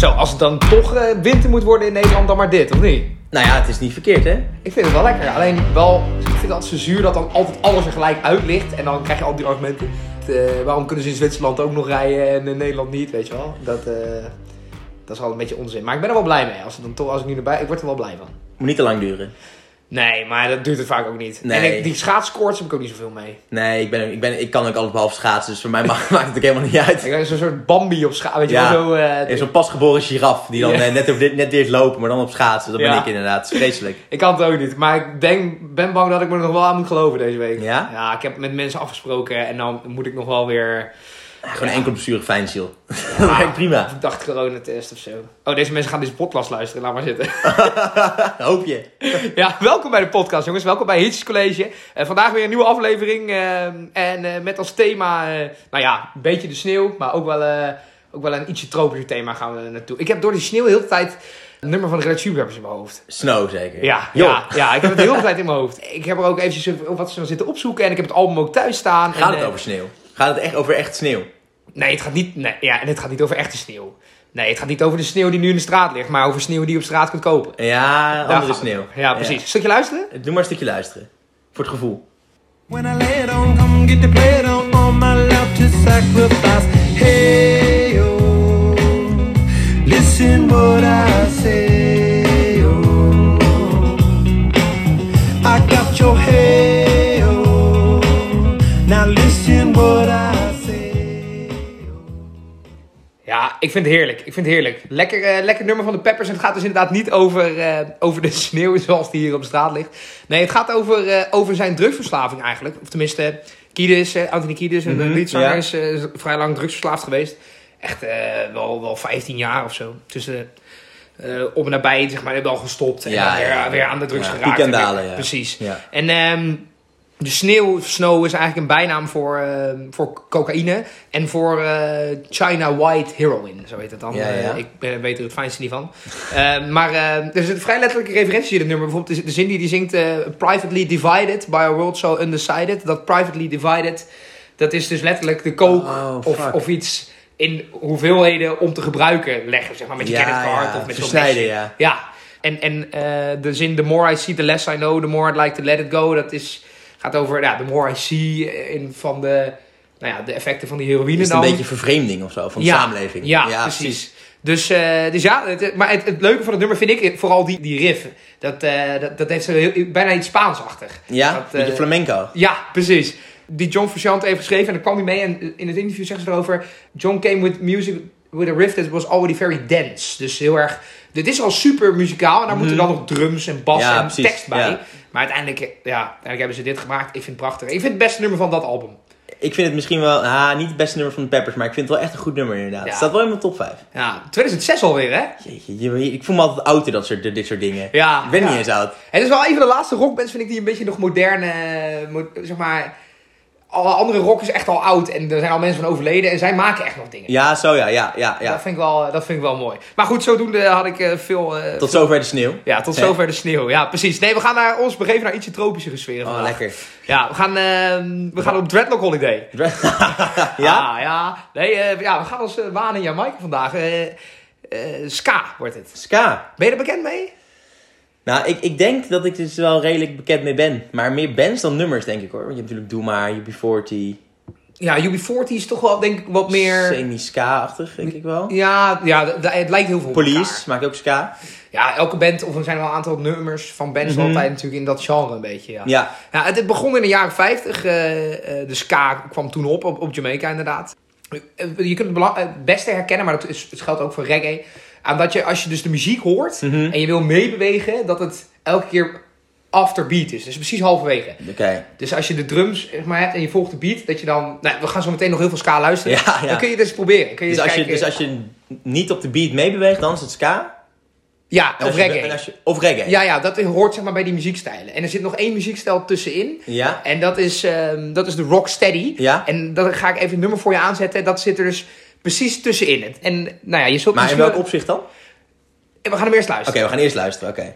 Zo, als het dan toch eh, winter moet worden in Nederland, dan maar dit, of niet? Nou ja, het is niet verkeerd, hè? Ik vind het wel lekker. Alleen wel, ik vind het altijd zo zuur dat dan altijd alles er gelijk uit ligt. En dan krijg je al die argumenten. Eh, waarom kunnen ze in Zwitserland ook nog rijden en in Nederland niet, weet je wel? Dat, eh, dat is al een beetje onzin. Maar ik ben er wel blij mee. Als, het dan toch, als ik nu erbij... Ik word er wel blij van. Moet niet te lang duren. Nee, maar dat duurt het vaak ook niet. Nee. En ik, die schaatskoorts heb ik ook niet zoveel mee. Nee, ik, ben, ik, ben, ik kan ook alles behalve schaatsen, dus voor mij maakt, maakt het ook helemaal niet uit. Ik ben zo'n soort Bambi op schaats, weet je Ja. wel? Eh, zo'n pasgeboren giraf die dan eh, net, over dit- net leert lopen, maar dan op schaatsen. Dat ben ik inderdaad. Vreselijk. Ik kan het ook niet. Maar ik denk, ben bang dat ik me er nog wel aan moet geloven deze week. Ja? Ja, ik heb met mensen afgesproken en dan moet ik nog wel weer... Gewoon een enkel blessure fijn, ziel. Dat werkt prima. Ik dacht coronatest of zo. Oh, deze mensen gaan deze podcast luisteren. Laat maar zitten. Hoop je. ja, welkom bij de podcast, jongens. Welkom bij Hitjes College. Eh, vandaag weer een nieuwe aflevering. eh, en eh, met als thema, nou ja, een beetje de sneeuw. Maar ook wel, ook wel een ietsje tropischer thema gaan we naartoe. Ik heb door die sneeuw heel de tijd een nummer van de Red Chili in mijn hoofd. Snow zeker. Ja, ja, ja, ik heb het de hele tijd in mijn hoofd. Ik heb er ook eventjes wat ze zitten opzoeken. En ik heb het album ook thuis staan. Gaat en, het over sneeuw? Gaat het echt over echt sneeuw? Nee, het gaat niet, nee, ja, en het gaat niet over echte sneeuw. Nee, het gaat niet over de sneeuw die nu in de straat ligt. Maar over sneeuw die je op straat kunt kopen. Ja, Daar andere het sneeuw. Ja, precies. Stukje luisteren? Doe maar een stukje luisteren. Voor het gevoel. When I lay it on, come get the plate on, all my love to sacrifice. Hey, oh, listen what I say, ik vind het heerlijk. Ik vind het heerlijk. Lekker, eh, lekker nummer van de Peppers. En het gaat dus inderdaad niet over, eh, over de sneeuw zoals die hier op straat ligt. Nee, het gaat over, eh, over zijn drugsverslaving eigenlijk. Of tenminste, Kiedis, Anthony Kiedis, een Mhm, liedzanger, ja. is vrij lang drugsverslaafd geweest. Echt wel, wel 15 jaar of zo. Tussen op en nabij, zeg maar, hebben al gestopt. En Ja, weer, ja, ja. weer aan de drugs geraakt. en dalen. Precies. En ehm, de sneeuw, snow is eigenlijk een bijnaam voor, eh, voor cocaïne. En voor eh, China White Heroin, zo heet het dan. Ja, ja. Eh, ik ben, weet er het fijnste niet van. Eh, maar eh, er zit een vrij letterlijke referentie in het nummer. Bijvoorbeeld de, de zin die die zingt... eh, privately divided by a world so undecided. Dat privately divided, dat is dus letterlijk de coke Oh, of, fuck. of iets in hoeveelheden om te gebruiken leggen. Zeg maar met je Ja, creditcard ja, of met zo'n ja. Ja, en, en eh, de zin the more I see, the less I know, the more I'd like to let it go. Dat is, gaat over ja, the more I see in, van de, nou ja, de effecten van die heroïne Is het dan. een beetje vervreemding of zo van de ja, samenleving? Ja, precies. Dus, eh, dus ja, het- maar het, het leuke van het nummer vind ik vooral die, die riff. Dat, eh, dat, dat heeft zo heel, bijna iets Spaansachtig. Ja, Dat, beetje eh, flamenco. Ja, precies. Die John Frusciante heeft geschreven en daar kwam hij mee. En in het interview zeggen ze erover... John came with music with a riff that was already very dense. Dus heel erg... Dit is al super muzikaal en daar moeten dan nog drums en bas Mhm. Ja, en precies, tekst bij. ja. Maar uiteindelijk, ja, uiteindelijk hebben ze dit gemaakt. Ik vind het prachtig. Ik vind het beste nummer van dat album. Ik vind het misschien wel, ah, niet het beste nummer van de Peppers, maar ik vind het wel echt een goed nummer inderdaad. Ja. Het staat wel in mijn top 5. Ja, 2006 alweer, hè? Jeetje, je- ik voel me altijd ouder dat soort, dit soort dingen. Ja. Ik ben ja. niet eens oud. Het is wel een van de laatste rockbands, vind ik, die een beetje nog moderne... eh, zeg maar... Alle andere rock is echt al oud en er zijn al mensen van overleden. En zij maken echt nog dingen. Ja, zo ja, ja, ja. ja. Dat, vind ik wel, dat vind ik wel mooi. Maar goed, zodoende had ik eh, veel... eh, Tot zover de sneeuw. Ja, tot zover de sneeuw. Ja, precies. Nee, we gaan naar ons begeven naar ietsje tropischere sferen. Oh, lekker. Ja, we gaan, ehm, we gaan op Dreadlock Holiday. ja? Ja, ja. Nee, eh, ja, we gaan uh, waan in Jamaica vandaag. Ska wordt het. Ska. Ben je er bekend mee? Nou, ik, ik denk dat ik dus wel redelijk bekend mee ben. Maar meer bands dan nummers, denk ik hoor. Want je hebt natuurlijk Doe Maar, UB40. Ja, UB40 is toch wel, denk ik, wat meer... Semi-ska-achtig, denk ik wel. Ja, ja het lijkt heel veel op Police maakt ook ska. Ja, elke band, of er zijn wel een aantal nummers van bands Mhm. altijd natuurlijk in dat genre een beetje, ja. Ja. Ja, het, het begon in de jaren 50. eh, eh, de ska kwam toen op, op, op Jamaica inderdaad. Eh, Je kunt het, het beste herkennen, maar dat, is, het geldt ook voor reggae. Aan dat je, als je dus de muziek hoort Mhm. en je wil meebewegen, dat het elke keer afterbeat is. Dus precies halverwege. Oké. Dus als je de drums zeg maar, hebt en je volgt de beat, dat je dan... Nou, we gaan zo meteen nog heel veel ska luisteren. Ja, ja. Dan kun je eens proberen. Kun je Dus als, je, dus als je niet op de beat meebeweegt, dan is het ska. Ja, of je- reggae. je- of reggae. Ja, ja, dat hoort zeg maar bij die muziekstijlen. En er zit nog één muziekstijl tussenin. Ja. En dat is, ehm, dat is de rocksteady. Ja. En dan ga ik even een nummer voor je aanzetten. Dat zit er dus precies tussenin. En nou ja, je zult Maar in misschien welk wel- opzicht dan? Oké, We gaan hem eerst luisteren. we gaan eerst luisteren. Oké.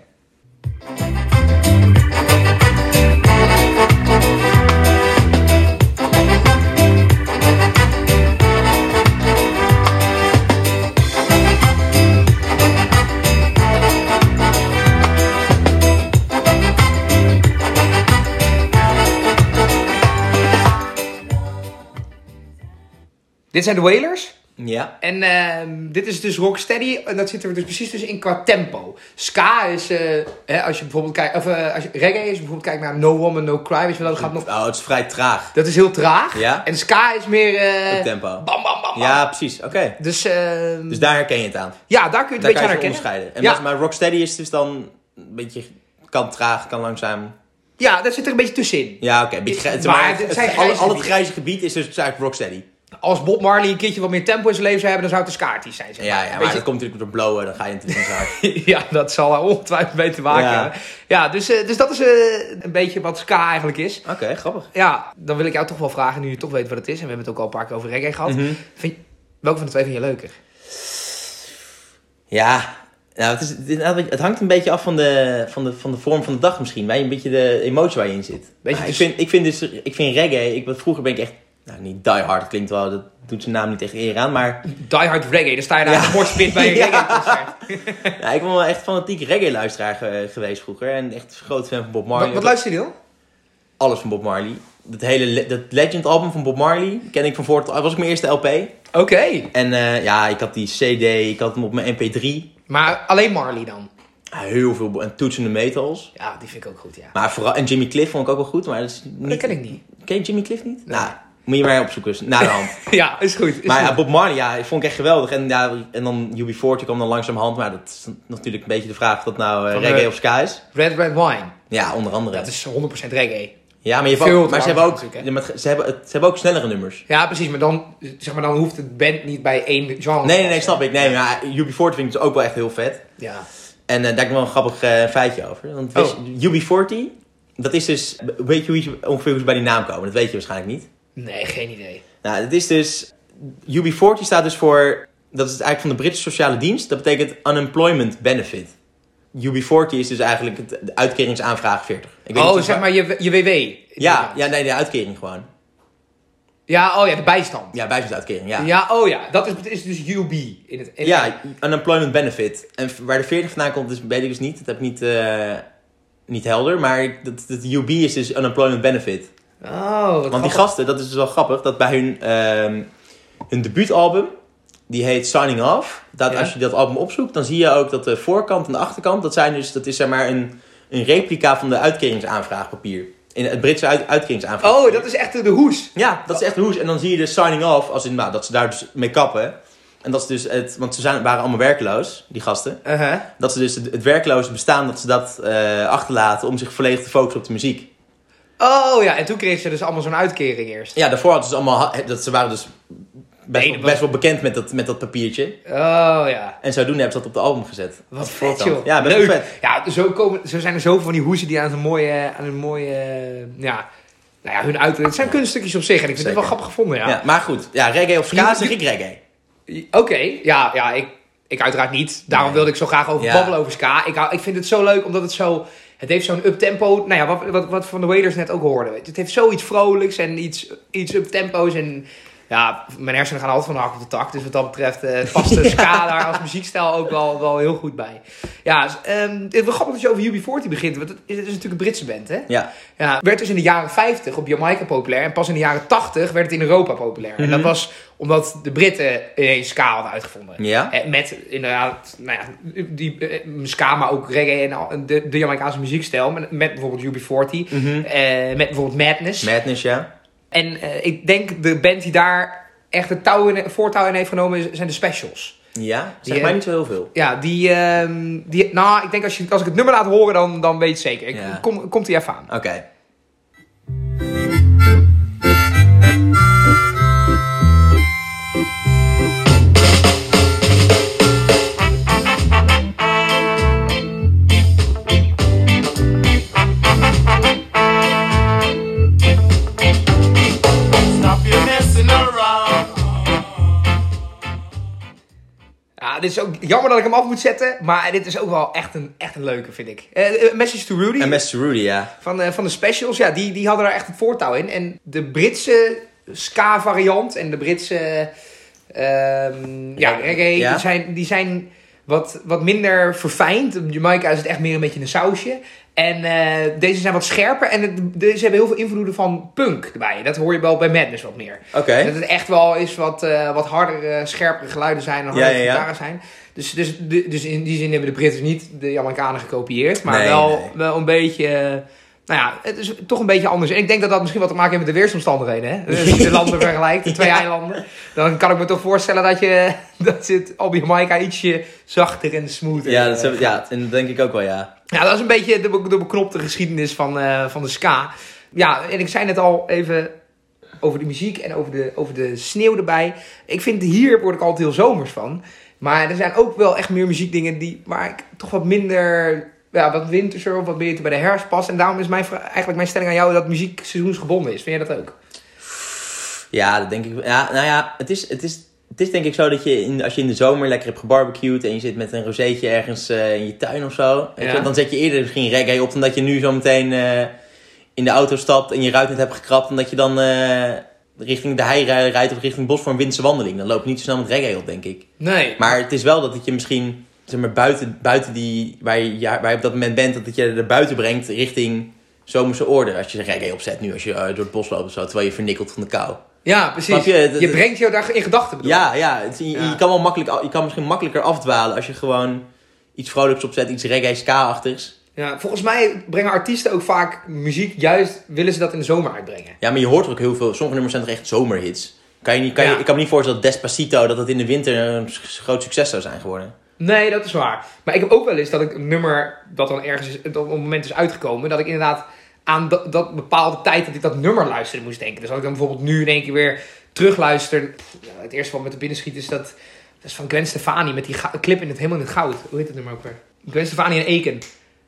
Dit zijn de Wailers. Ja. En ehm, dit is dus Rocksteady. En dat zit er dus precies tussen in qua tempo. Ska is, eh, hè, als je bijvoorbeeld kijkt, of eh, als je, reggae is, bijvoorbeeld kijkt naar No Woman, No Cry, weet je wel, dat gaat nog, Oh, het is vrij traag. dat is heel traag. Ja. En ska is meer, eh, Op tempo. bam, bam, bam, bam. Ja, precies. Oké. Dus, ehm, Dus daar herken je het aan. ja, daar kun je het Daar een beetje aan herkennen. onderscheiden. En Ja. maar Rocksteady is dus dan een beetje... Kan traag, kan langzaam. Ja, dat zit er een beetje tussenin. Ja, oké. Maar Maar, het al, het grijze gebied is dus eigenlijk Rocksteady. Als Bob Marley een keertje wat meer tempo in zijn leven zou hebben, dan zou het een zijn. Zeg Ja, maar. ja, maar je? dat komt natuurlijk door blowen. Dan ga je natuurlijk hard. ja, dat zal er ongetwijfeld mee te maken Ja. hebben. Ja, dus, eh, dus dat is eh, een beetje wat ska eigenlijk is. Oké, grappig. Ja, dan wil ik jou toch wel vragen, nu je toch weet wat het is. En we hebben het ook al een paar keer over reggae gehad. Mhm. vind, welke van de twee vind je leuker? Ja, nou, het, is, het, is- het hangt een beetje af van de, van, de, van de vorm van de dag misschien. Waar je een beetje de emotie waar je in zit. Weet je, dus- ik, vind, ik, vind dus, ik vind reggae, ik, vroeger ben ik echt, nou niet die hard, dat klinkt wel, dat doet zijn naam niet echt eer aan. Maar Die Hard Reggae, dan sta je daar Ja. in de morspit bij een Ja. reggae-concert. ja, ik ben wel echt fanatiek reggae-luisteraar ge- geweest vroeger. En echt een groot fan van Bob Marley. Wat, wat luister je dan? Alles van Bob Marley. Dat hele le- dat Legend album van Bob Marley ken ik van voor. Dat was ook mijn eerste LP. Oké, En eh, ja, ik had die CD, ik had hem op mijn MP3. maar alleen Marley dan? Heel veel. En Toetsende Metals. Ja, die vind ik ook goed, ja. Maar vooral, en Jimmy Cliff vond ik ook wel goed. Maar dat is niet, Dat ken ik niet. Ken je Jimmy Cliff niet? Nee. Nou, moet je maar opzoeken. Na de hand. Ja, is goed. Is maar ja. Bob Marley, ja, ik vond ik echt geweldig. En, ja, en dan UB40 kwam dan langzamerhand. Maar dat is natuurlijk een beetje de vraag of dat nou eh, reggae of ska is. Red Red Wine, Ja, onder andere. dat is 100% reggae. ja, maar, je veel ook, maar ze hebben ook, ja, ze, hebben, ze hebben ook snellere nummers. Ja, precies, maar dan, zeg maar, dan hoeft het band niet bij één genre Nee, nee, nee, snap ik. Nee, maar UB40 vind ik dus ook wel echt heel vet. Ja. En eh, daar heb ik wel een grappig eh, feitje over. Want wist je- UB40, dat is dus... Weet je hoe je, ongeveer hoe ze bij die naam komen? Dat weet je waarschijnlijk niet. Nee, geen idee. Nou, het is dus... UB40 staat dus voor... Dat is eigenlijk van de Britse sociale dienst. Dat betekent Unemployment Benefit. UB40 is dus eigenlijk het, de uitkeringsaanvraag 40. Ik weet Oh, zeg maar je, je WW. Ja, ja, nee, de uitkering gewoon. Ja, oh ja, de bijstand. Ja, bijstandsuitkering, ja. Ja, oh ja, dat is, is dus UB. In het, in Ja, unemployment benefit. En waar de 40 vandaan komt, dus, weet ik dus niet. Dat heb ik niet, eh, niet helder. Maar dat, dat UB is dus unemployment benefit. Oh, wat Want die gasten, dat is dus wel grappig, dat bij hun, ehm, hun debuutalbum, die heet Signing Off. Dat, Ja. Als je dat album opzoekt, dan zie je ook dat de voorkant en de achterkant, dat, zijn dus, dat is zeg maar een, een replica van de uitkeringsaanvraagpapier. In het Britse uit, uitkeringsaanvraag. Oh, dat is echt de, de hoes. Ja, dat is echt een hoes. En dan zie je de signing off, als in, nou, dat ze daar dus mee kappen. En dat is dus het, want ze zijn, waren allemaal werkloos, die gasten. Uh-huh. Dat ze dus het, het werkloze bestaan, dat ze dat eh, achterlaten om zich volledig te focussen op de muziek. Oh ja, en toen kreeg ze dus allemaal zo'n uitkering eerst. Ja, daarvoor hadden ze allemaal, ha- dat ze waren dus best, Nee, wel, dat best wel bekend met dat, met dat papiertje. Oh ja. En zodoende hebben ze dat op de album gezet. Wat vet joh. Ja, best Leuk. vet. Ja, zo, komen, zo zijn er zoveel van die hoesen die aan een mooie, aan een mooie, ja, nou ja, hun uit. Het zijn kunststukjes op zich en ik vind het wel grappig gevonden, Ja. ja. maar goed, ja, reggae of ska zeg ik reggae. Oké, ja, ja, ik, ik uiteraard niet. Daarom wilde ik zo graag over babbelen over ska. Ik, ik vind het zo leuk omdat het zo, het heeft zo'n uptempo. Nou ja, wat, wat, wat van de Wailers net ook hoorden. Het heeft zoiets vrolijks en iets, iets uptempo's en... Ja, mijn hersenen gaan altijd van de hak op de tak. Dus wat dat betreft eh, past de ska daar als muziekstijl ook wel, wel heel goed bij. Ja, dus, ehm, het is wel grappig dat je over UB40 begint. Want het is, het is natuurlijk een Britse band, hè? Ja, Ja, werd dus in de jaren 50 op Jamaica populair. En pas in de jaren 80 werd het in Europa populair. En dat Mhm. was omdat de Britten ineens ska hadden uitgevonden. ja. Eh, Met inderdaad, nou ja, die eh, ska, maar ook reggae en de, de Jamaicaanse muziekstijl. Met, met bijvoorbeeld UB40. Mhm. met bijvoorbeeld Madness. Madness, ja. En eh, ik denk de band die daar echt het touw in, voortouw in heeft genomen zijn de Specials. Ja, zeg Die, mij eh, niet zo heel veel. Ja, die, ehm, die... Nou, ik denk als, je, als ik het nummer laat horen, dan, dan weet je het zeker. Ik, Ja. kom, komt hij even aan. Oké. Dit is ook jammer dat ik hem af moet zetten. Maar dit is ook wel echt een, echt een leuke, vind ik. Eh, Message to Rudy En Mr. Rudy, ja. van, eh, van de Specials. Ja, die, die hadden daar echt het voortouw in. En de Britse ska-variant en de Britse... ehm, ja, reggae, ja. Die, zijn, die zijn wat, wat minder verfijnd. Jamaica is het echt meer een beetje een sausje. En eh, deze zijn wat scherper. En het- deze hebben heel veel invloeden van punk erbij. Dat hoor je wel bij Madness wat meer. Oké. Dat het echt wel is wat, eh, wat harder, eh, scherpere geluiden zijn. En Ja, harder ja, ja. zijn. Dus, dus, dus in die zin hebben de Britten niet de Jamaicanen gekopieerd. Maar Nee, wel, nee. wel een beetje... nou ja, het is toch een beetje anders. En ik denk dat dat misschien wat te maken heeft met de weersomstandigheden. Hè? Dus Als je de landen vergelijkt, de twee eilanden. Dan kan ik me toch voorstellen dat je dat zit op Jamaica ietsje zachter en smoother. Ja, dat, is- ja, en dat denk ik ook wel, ja. Ja, dat is een beetje de, de beknopte geschiedenis van, eh, van de ska. Ja, en ik zei net al even over de muziek en over de, over de sneeuw erbij. Ik vind hier word ik altijd heel zomers van. Maar er zijn ook wel echt meer muziekdingen die, waar ik toch wat minder, ja, wat winterser of wat beter bij de herfst past. En daarom is mijn, eigenlijk mijn stelling aan jou dat muziek seizoensgebonden is. Vind jij dat ook? Ja, dat denk ik. Ja, nou ja, het is, het is, het is denk ik zo dat je in, als je in de zomer lekker hebt gebarbecued en je zit met een rozeetje ergens eh, in je tuin of zo, weet je dan zet je eerder misschien reggae op dan dat je nu zo meteen eh, in de auto stapt en je ruit net hebt gekrapt en dat je dan eh, richting de hei rij- rijdt of richting het bos voor een winterse wandeling. Dan loop je niet zo snel met reggae op, denk ik. Nee. Maar het is wel dat het je misschien, zeg maar, buiten, buiten die, waar je, ja, waar je op dat moment bent, dat het je er buiten brengt richting zomerse orde. Als je reggae opzet nu, als je door het bos loopt of zo, terwijl je vernikkelt van de kou. Ja, precies. Je, je? Dat- dat- brengt jou daar in gedachten bedoel. Ja, ja, het- je, Ja. je kan wel makkelijk, je kan misschien makkelijker afdwalen als je gewoon iets vrolijks opzet, iets reggae ska-achtigs. Ja, volgens mij brengen artiesten ook vaak muziek, juist willen ze dat in de zomer uitbrengen. Ja, maar je hoort er ook heel veel, sommige nummers zijn toch echt zomerhits. Kan je niet, kan je, ik kan me niet voorstellen dat Despacito, dat het in de winter een groot succes zou zijn geworden. Nee, dat is waar. Maar ik heb ook wel eens dat ik een nummer dat dan ergens dat op een moment is uitgekomen, dat ik inderdaad aan dat, dat bepaalde tijd dat ik dat nummer luisterde moest denken. Dus als ik dan bijvoorbeeld nu in één keer weer terugluister, ja, het eerste wat me te binnen schiet is dat, dat is van Gwen Stefani met die clip in het helemaal in het goud. Hoe heet het nummer ook weer? Gwen Stefani en Eken.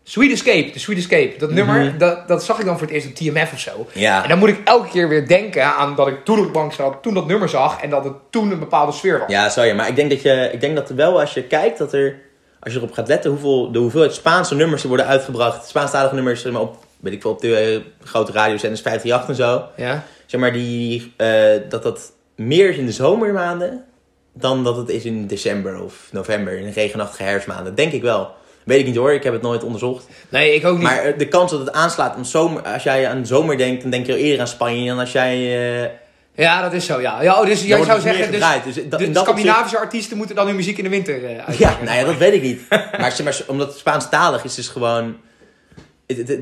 Sweet Escape, de Sweet Escape. Dat nummer, Mhm. dat, dat zag ik dan voor het eerst op TMF of zo. Ja. En dan moet ik elke keer weer denken aan dat ik toen op de bank zat, toen dat nummer zag en dat het toen een bepaalde sfeer was. Ja, sorry, maar ik denk dat je, ik denk dat er wel als je kijkt dat er, als je erop gaat letten hoeveel, de hoeveelheid Spaanse nummers die worden uitgebracht, Spaanstalige nummers, zeg maar op, weet ik veel, op de eh, grote radiozenders 538 en zo, Ja? zeg maar die, eh, dat dat meer is in de zomermaanden dan dat het is in december of november, in de regenachtige herfstmaanden. Denk ik wel. Weet ik niet hoor, ik heb het nooit onderzocht. Nee, ik ook niet. Maar eh, de kans dat het aanslaat om zomer, als jij aan de zomer denkt, dan denk je al eerder aan Spanje dan als jij... Ja, dat is zo, ja. ja oh, dus jij zou zeggen, dus. Dus, de Scandinavische artiesten moeten dan hun muziek in de winter Ja, uitbrengen. nou ja, dat weet ik niet. maar, zeg maar omdat het Spaanstalig is, is gewoon...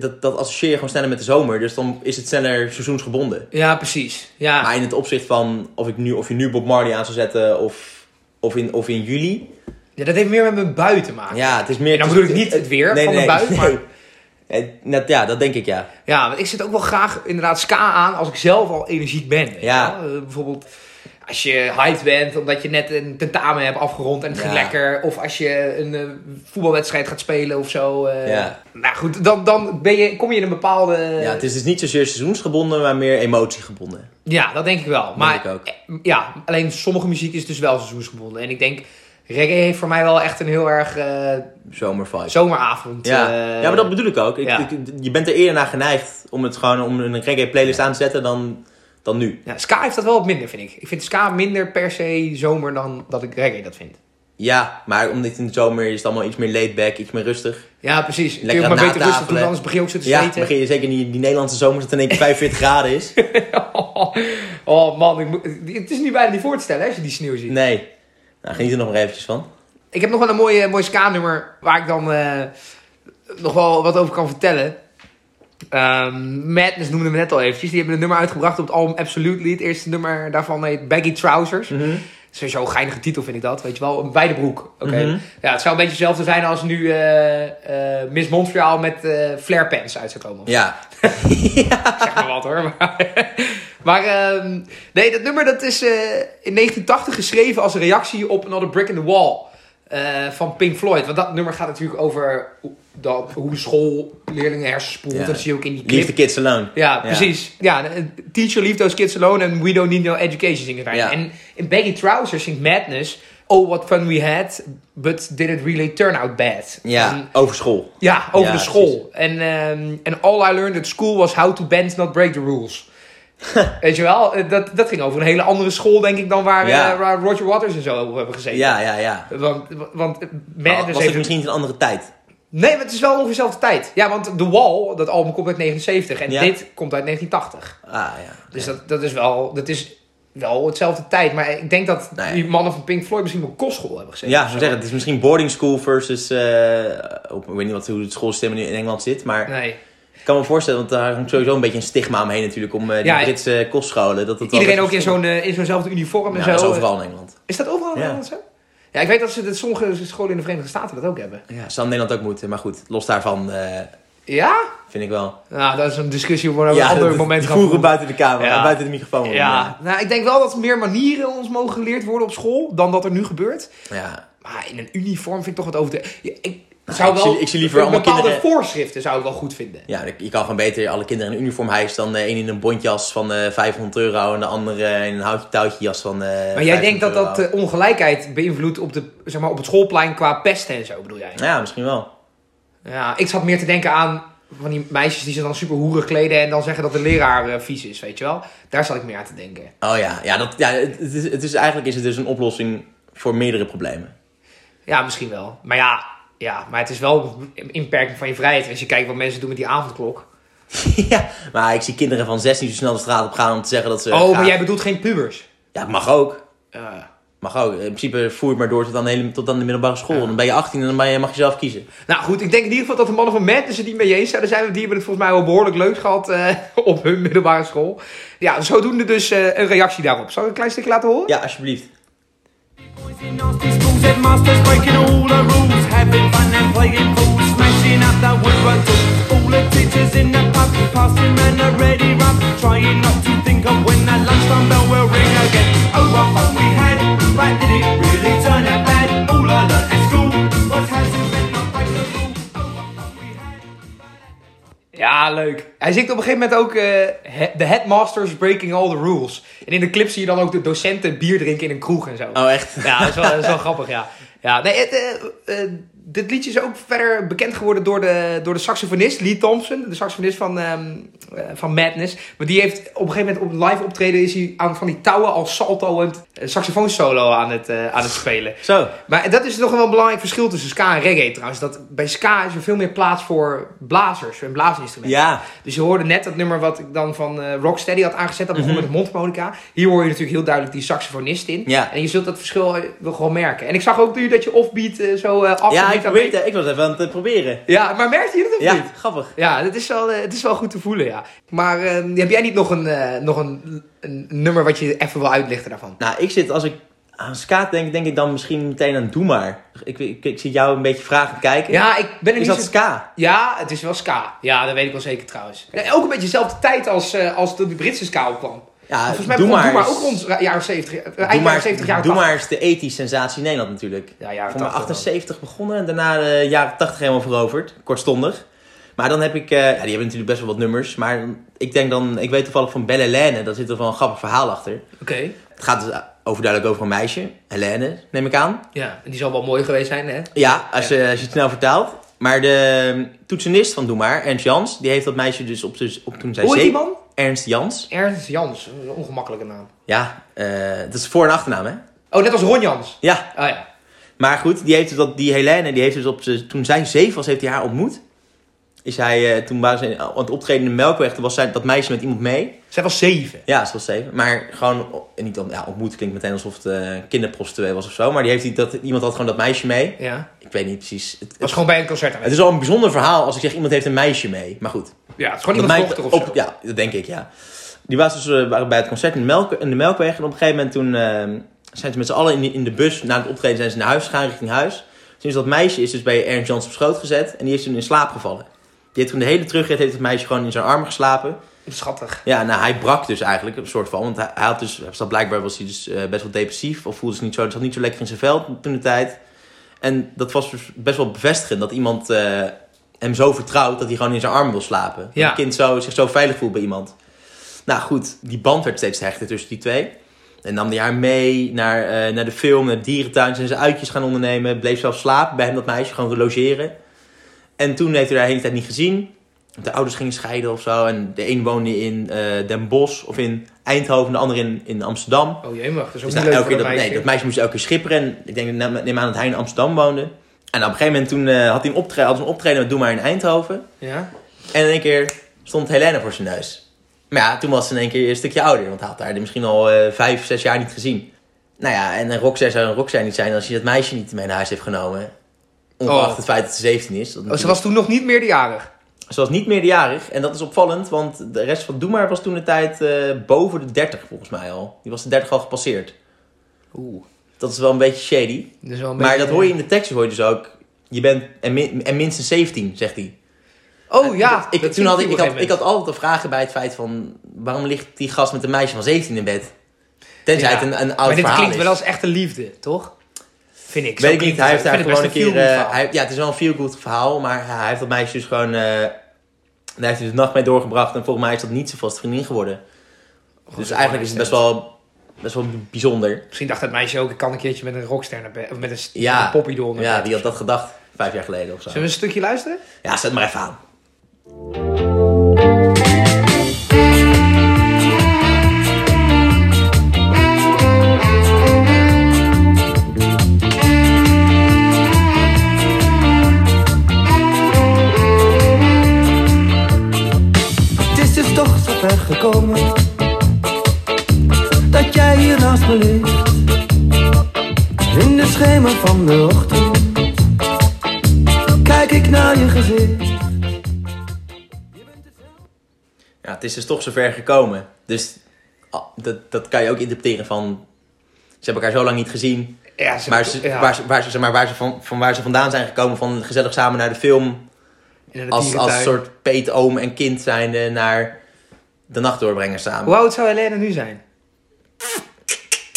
Dat, dat associeer je gewoon sneller met de zomer. Dus dan is het sneller seizoensgebonden. Ja, precies. Ja. Maar in het opzicht van of, ik nu, of je nu Bob Marley aan zou zetten of, of, in, of in juli. ja, dat heeft meer met mijn bui te maken. Ja, het is meer... En dan bedoel ik niet het weer nee, van nee, de bui, nee. maar... Net, ja, dat denk ik, ja. Ja, want ik zit ook wel graag inderdaad ska aan als ik zelf al energiek ben. Ja. Eh, bijvoorbeeld als je hyped bent omdat je net een tentamen hebt afgerond en het ging lekker. Of als je een eh, voetbalwedstrijd gaat spelen of zo. eh. Ja. Nou goed, dan, dan ben je, kom je in een bepaalde... ja. Het is dus niet zozeer seizoensgebonden, maar meer emotiegebonden. Ja, dat denk ik wel. Maar ik ook. eh, ja, alleen sommige muziek is dus wel seizoensgebonden. En ik denk, reggae heeft voor mij wel echt een heel erg Zomervibe. zomeravond. Ja. ja, maar dat bedoel ik ook. Ik, ja. ik- je bent er eerder naar geneigd om het gewoon om een reggae playlist aan te zetten dan, dan nu. ja, ska heeft dat wel wat minder, vind ik. Ik vind ska minder per se zomer dan dat ik reggae dat vind. Ja, maar omdat in de zomer is het allemaal iets meer laid back, iets meer rustig. Ja, precies. Kun je Lekker maar beter rustig doen, anders begin je ook zo te Ja, zweten. begin je zeker die, die Nederlandse zomer dat het in één keer 45 graden is. oh man, ik moet- het is nu bijna niet voor te stellen hè, als je die sneeuw ziet. Nee. Nou, geniet er nog maar eventjes van. Ik heb nog wel een mooie, mooi ska-nummer waar ik dan eh, nog wel wat over kan vertellen. Ehm Madness noemde me net al eventjes. Die hebben een nummer uitgebracht op het album Absolutely. Het eerste nummer daarvan heet Baggy Trousers. Sowieso een geinige titel vind ik dat, weet je wel. Een wijde broek. Oké. Mhm. Ja, het zou een beetje hetzelfde zijn als nu eh, eh, Miss Montreal met eh flare pants uit zou komen. Ja. Zeg maar wat hoor. Maar, maar ehm, nee, dat nummer dat is in 1980 geschreven als een reactie op Another Brick in the Wall van Pink Floyd. Want dat nummer gaat natuurlijk over dat, hoe de schoolleerlingen hersenspoelt. Ja. Dat zie je ook in die Leave clip. the kids alone. Ja, precies. Ja, eh, teacher leave those kids alone and we don't need no education zingen wij. Ja. En in Baggy Trousers zingt Madness... Oh, what fun we had, but did it really turn out bad? Ja, En- over school. ja, over de school. En, ehm, en all I learned at school was how to bend, not break the rules. Weet je wel, Eh, dat, dat ging over een hele andere school, denk ik, dan waar, Ja. eh, waar Roger Waters en zo hebben gezeten. Ja, ja, ja. Want, want Madness was heeft... het misschien een andere tijd? Nee, maar het is wel ongeveer dezelfde tijd. Ja, want The Wall, dat album komt uit 79 en Ja. dit komt uit 1980. Ah, ja. Dus dat, dat is wel... Dat is wel hetzelfde tijd. Maar ik denk dat die mannen van Pink Floyd misschien een kostschool hebben gezeten. Ja, ik zeggen, het is misschien boarding school versus... eh, op, ik weet niet wat, hoe het schoolsysteem in Engeland zit, maar Nee. ik kan me voorstellen, want daar hangt sowieso een beetje een stigma omheen natuurlijk, om eh, die Ja, Britse kostscholen. Dat het wel Iedereen ook in wel- zo'n eh, in zo'nzelfde uniform en Ja, zo. dat is overal in Engeland. Is dat overal in Ja. Nederland zo? Ja, ik weet dat, ze, dat sommige scholen in de Verenigde Staten dat ook hebben. Ja, zou Nederland ook moeten, maar goed, los daarvan eh, Ja? vind ik wel. Nou, dat is een discussie waar we op ja, een ander dat- moment gaan voeren buiten de camera, Ja. buiten de microfoon. Ja, nou, ik denk wel dat meer manieren ons mogen geleerd worden op school dan dat er nu gebeurt. ja. Maar in een uniform vind ik toch wat over de... Ja, ik zou ik wel zie- ik zie liever allemaal bepaalde kinderen- voorschriften zou ik wel goed vinden. Ja, je kan gewoon beter alle kinderen in een uniform hijsen dan de een in een bontjas van eh 500 euro en de andere in een houtje touwtje jas van eh Maar jij denkt dat 500 dat eh, ongelijkheid beïnvloedt op, de, zeg maar, op het schoolplein qua pesten en zo, bedoel jij? Ja, misschien wel. Ja, ik zat meer te denken aan van die meisjes die zich dan super hoerig kleden en dan zeggen dat de leraar eh, vies is, weet je wel? Daar zat ik meer aan te denken. Oh ja, ja, dat, ja het, het is, het is, eigenlijk is het dus een oplossing voor meerdere problemen. Ja, misschien wel. Maar ja, ja maar het is wel een inperking van je vrijheid. Als je kijkt wat mensen doen met die avondklok. ja, maar ik zie kinderen van 16 zo snel de straat op gaan om te zeggen dat ze... oh, graag- maar jij bedoelt geen pubers? Ja, mag ook. Ja. Mag ook. In principe voer het maar door tot aan de, hele, tot aan de middelbare school. Dan ben je 18 en dan ben je, mag je zelf kiezen. Nou goed, ik denk in ieder geval dat de mannen van Madness het niet mee eens zouden zijn. Want die hebben het volgens mij wel behoorlijk leuk gehad eh, op hun middelbare school. Ja, zodoende dus eh, een reactie daarop. Zal ik een klein stukje laten horen? Ja, alsjeblieft. Nasty schools, headmasters breaking all the rules, having fun and playing fools, smashing up the woodwork. All the teachers in the pub, passing round the ready rum, trying not to think of when the lunchtime bell will ring again. Oh, what fun we had, but did it really turn out bad? All I learned at Ja, leuk. Hij zingt op een gegeven moment ook... he- The headmasters breaking all the rules. En in de clip zie je dan ook de docenten bier drinken in een kroeg en zo. Oh, echt? Ja, dat is wel, dat is wel grappig, ja. ja nee, het, eh, eh, dit liedje is ook verder bekend geworden door de, door de saxofonist Lee Thompson. De saxofonist van, ehm, eh, van Madness. Maar die heeft op een gegeven moment op live optreden... is hij aan van die touwen als salto en saxofoonsolo aan het, eh, aan het spelen. Zo. Maar dat is nog wel een belangrijk verschil tussen ska en reggae trouwens. Dat bij ska is er veel meer plaats voor blazers en blaasinstrumenten. Ja. Dus je hoorde net dat nummer wat ik dan van eh, Rocksteady had aangezet. Dat begon Mhm. met de mondharmonica. Hier hoor je natuurlijk heel duidelijk die saxofonist in. Ja. En je zult dat verschil eh, wel gewoon merken. En ik zag ook nu dat je offbeat eh, zo eh af Ja, ik, weet- ik was even aan het eh, proberen. Ja, maar merkte je dat of Ja, niet? grappig. Ja, het is wel, eh, het is wel goed te voelen, ja. Maar eh, heb jij niet nog een, eh, nog een, een nummer wat je even wil uitlichten daarvan? Nou, ik zit, als ik aan skaat denk, denk ik dan misschien meteen aan Doe Maar. Ik, ik, ik zie jou een beetje vragen kijken. Ja, ik ben er Is niet dat zo... ska? Ja, het is wel ska. Ja, dat weet ik wel zeker trouwens. Ja, ook een beetje dezelfde tijd als, eh, als de Britse ska opkwam. Ja, Volgens mij Doe Maar Doe maar is- ook rond jaren 70, eh, eind jaren maar, 70, jaren Doe 80. maar is de ethische sensatie in Nederland natuurlijk. Ja, jaren Voor mij 80 dan. 78 begonnen en daarna de jaren 80 helemaal veroverd. Kortstondig. Maar dan heb ik, eh, ja, die hebben natuurlijk best wel wat nummers. Maar ik denk dan, ik weet toevallig van Belle Helene, daar zit er wel een grappig verhaal achter. Oké, Het gaat dus overduidelijk over een meisje, Helene, neem ik aan. ja. En die zal wel mooi geweest zijn, hè? Ja, als, Je, als je het snel vertaalt. Maar de toetsenist van Doe Maar, Ernst Jans, die heeft dat meisje dus op, dus op toen zij Hoe heet die zeven- man? Ernst Jans. Ernst Jans. Een ongemakkelijke naam. Ja, eh, dat is voor- en achternaam, hè? Oh, net als Ron Jans. Ja, Oh ja. Maar goed, die, heeft dus dat, die Helene, die heeft dus op toen zij zeven was, heeft hij haar ontmoet. Is hij, eh, toen waren ze aan het optreden in de Melkweg, toen was zij, dat meisje met iemand mee. Zij was zeven. Ja, ze was zeven. Maar gewoon, niet om- ja, ontmoet klinkt meteen alsof het eh kinderprostituee was of zo. Maar die heeft, dat, iemand had gewoon dat meisje mee. Ja. Ik weet niet precies. Het, Was het, gewoon bij een concert het is al een bijzonder verhaal als ik zeg iemand heeft een meisje mee. Maar goed. Ja, het is gewoon meid- dochter of zo. Ja, dat denk ik, ja. Die was dus, eh, waren bij het concert in de, Melk, in de Melkweg. En op een gegeven moment toen eh, zijn ze met z'n allen in, in de bus. Na het optreden zijn ze naar huis gegaan, richting huis. Sinds dat meisje is dus bij Ernst Jans op schoot gezet. En die is toen in slaap gevallen. Die heeft toen de hele terugrit heeft het meisje gewoon in zijn armen geslapen. Schattig. Ja, nou hij brak dus eigenlijk, een soort van. Want hij, hij had dus, blijkbaar was hij dus eh, best wel depressief. Of voelde zich niet zo, zat niet zo lekker in zijn vel toen de tijd. En dat was dus best wel bevestigend. Dat iemand eh, hem zo vertrouwt dat hij gewoon in zijn armen wil slapen. Dat Ja. een kind zo, zich zo veilig voelt bij iemand. Nou goed, die band werd steeds hechter tussen die twee. En nam hij haar mee naar, eh, naar de film, naar de dierentuin. Zijn ze uitjes gaan ondernemen. Bleef zelf slapen bij hem, dat meisje, gewoon logeren. En toen heeft hij haar de hele tijd niet gezien. de ouders gingen scheiden of zo. En de een woonde in eh, Den Bosch of in Eindhoven, de ander in, in Amsterdam. Oh jee, mag. Dat is ook Dus niet nou, leuk elke voor keer dat meisje. nee, dat meisje moest elke keer schipperen. En ik denk, neem aan dat hij in Amsterdam woonde. En op een gegeven moment toen eh, had hij een optreden, had een optreden met Doe maar in Eindhoven. Ja? En in één keer stond Helena voor zijn neus. Maar ja, toen was ze in één keer een stukje ouder. Want hij had haar misschien al eh, vijf, zes jaar niet gezien. Nou ja, en een rockster zou een rockster niet zijn als hij dat meisje niet mee naar huis heeft genomen. Ongeacht Oh. het feit dat ze 17 is. Dat Oh, ze was toen nog niet meerderjarig. ze was niet meerderjarig. En dat is opvallend, want de rest van Doe maar was toen de tijd eh, boven de 30 volgens mij al. Die was de 30 al gepasseerd. Oeh. Dat is wel een beetje shady. Wel een Maar beetje- dat hoor je in de tekst hoor je dus ook. Je bent en, min- en minstens 17, zegt hij. Oh ja. ik, dat toen had ik, ik, had, ik had altijd de vragen bij het feit van... waarom ligt die gast met een meisje van 17 in bed? Tenzij Ja. het een, een oud Maar dit verhaal klinkt is. wel als echte liefde, toch? Vind ik. Zo Weet ik niet, hij heeft daar gewoon een keer... verhaal. hij, ja, het is wel een feel-good verhaal, maar hij heeft dat meisje dus gewoon... eh, daar heeft hij de nacht mee doorgebracht en volgens mij is dat niet zo vast vriendin geworden. dus eigenlijk is het best wel, best wel bijzonder. Misschien dacht dat meisje ook, ik kan een keertje met een rockster naar bed. Of met een, Ja. een Ja, bed. wie had dat gedacht? Vijf jaar geleden of zo. Zullen we een stukje luisteren? Ja, zet maar even aan. Dat jij hier naast me ligt In de schemer van de ochtend Kijk ik naar je gezicht Ja, het is dus toch zover gekomen. Dus ah, dat, dat kan je ook interpreteren van... Ze hebben elkaar zo lang niet gezien. Ja, ze, Maar, ze, ja, waar, ze, waar, ze, zeg maar, waar, ze van, van waar ze vandaan zijn gekomen, van gezellig samen naar de film. Als, als soort peet, oom en kind zijnde naar de nacht doorbrengen samen. Hoe oud zou Helena nu zijn?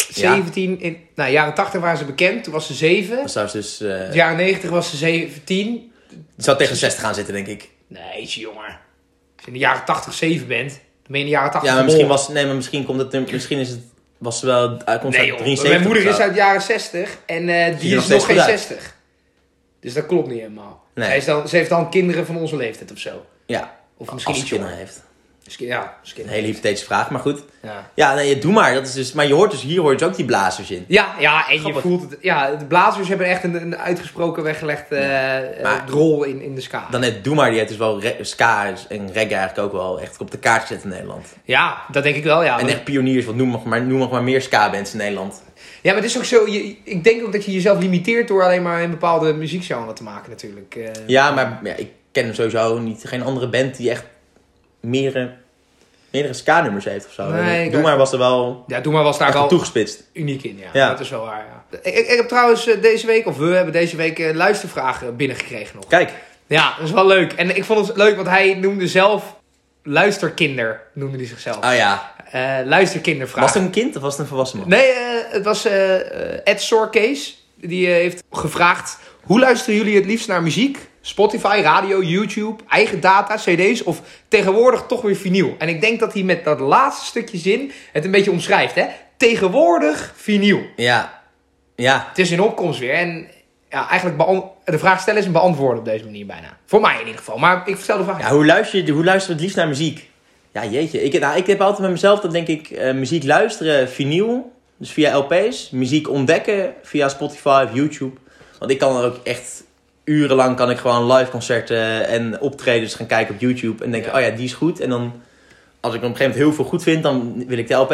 Ja. 17, in nou, jaren 80 waren ze bekend, toen was ze 7. Dat zou ze dus... In de jaren 90 was ze 17. Die zou tegen de 60 gaan zitten, denk ik. Nee, is jonger. Als je in de jaren 80 7 bent, dan ben je in de jaren 80 Ja, maar misschien, was, nee, maar misschien komt het... Misschien is het... Was ze wel... Komt Nee uit joh, 73 mijn moeder is uit de jaren 60 en Ziet die is nog geen goed uit. 60. Dus dat klopt niet helemaal. Nee. Zij is dan, ze heeft dan kinderen van onze leeftijd of zo. Ja, Of misschien als ze iets kinderen jonger. heeft. Misschien, ja, misschien. Een hele hypothetische vraag, maar goed. Ja. Ja, nee, doe maar. Dat is dus, maar je hoort dus, hier hoor je dus ook die blazers in. Ja, ja, en Grappig. je voelt het. Ja, de blazers hebben echt een, een uitgesproken weggelegd eh, eh, rol in, in de ska. Dan net Doe maar, die heeft dus wel re- ska en reggae eigenlijk ook wel echt op de kaart gezet in Nederland. Ja, dat denk ik wel, ja. en Want- echt pioniers, want noem nog maar, noem nog maar meer ska-bands in Nederland. Ja, maar het is ook zo. Je, ik denk ook dat je jezelf limiteert door alleen maar een bepaalde muziekgenre te maken, natuurlijk. Eh, Ja, maar ja, ik ken sowieso niet, geen andere band die echt meerdere, meerdere ska-nummers heeft of zo. Nee, Doe maar was er wel Ja, Doe maar was daar wel toegespitst. uniek in, ja. Ja. Dat is wel waar, ja. Ik, ik, heb trouwens eh, deze week, of we hebben deze week eh, luistervragen binnengekregen nog. Kijk, Ja, dat is wel leuk. En ik vond het leuk, want hij noemde zelf luisterkinder, noemde hij zichzelf. oh ja. Eh luisterkindervragen. Was het een kind of was het een volwassen man? Nee, het was eh, Ed Sorkees. Die heeft gevraagd... Hoe luisteren jullie het liefst naar muziek? Spotify, radio, YouTube, eigen data, cd's of tegenwoordig toch weer vinyl? En ik denk dat hij met dat laatste stukje zin het een beetje omschrijft. Hè? Tegenwoordig vinyl. Ja. Ja. Het is in opkomst weer. En ja, eigenlijk de vraag stellen is een beantwoorden op deze manier bijna. Voor mij in ieder geval. Maar ik stel de vraag. Ja, hoe luister je, hoe luister je het liefst naar muziek? Ja, jeetje. Ik, nou, ik heb altijd met mezelf dat denk ik eh, muziek luisteren vinyl, dus via LP's. Muziek ontdekken via Spotify of YouTube. Want ik kan er ook echt urenlang kan ik gewoon live concerten en optredens gaan kijken op YouTube. En denken, Ja. oh ja, die is goed. En dan, als ik op een gegeven moment heel veel goed vind, dan wil ik de LP.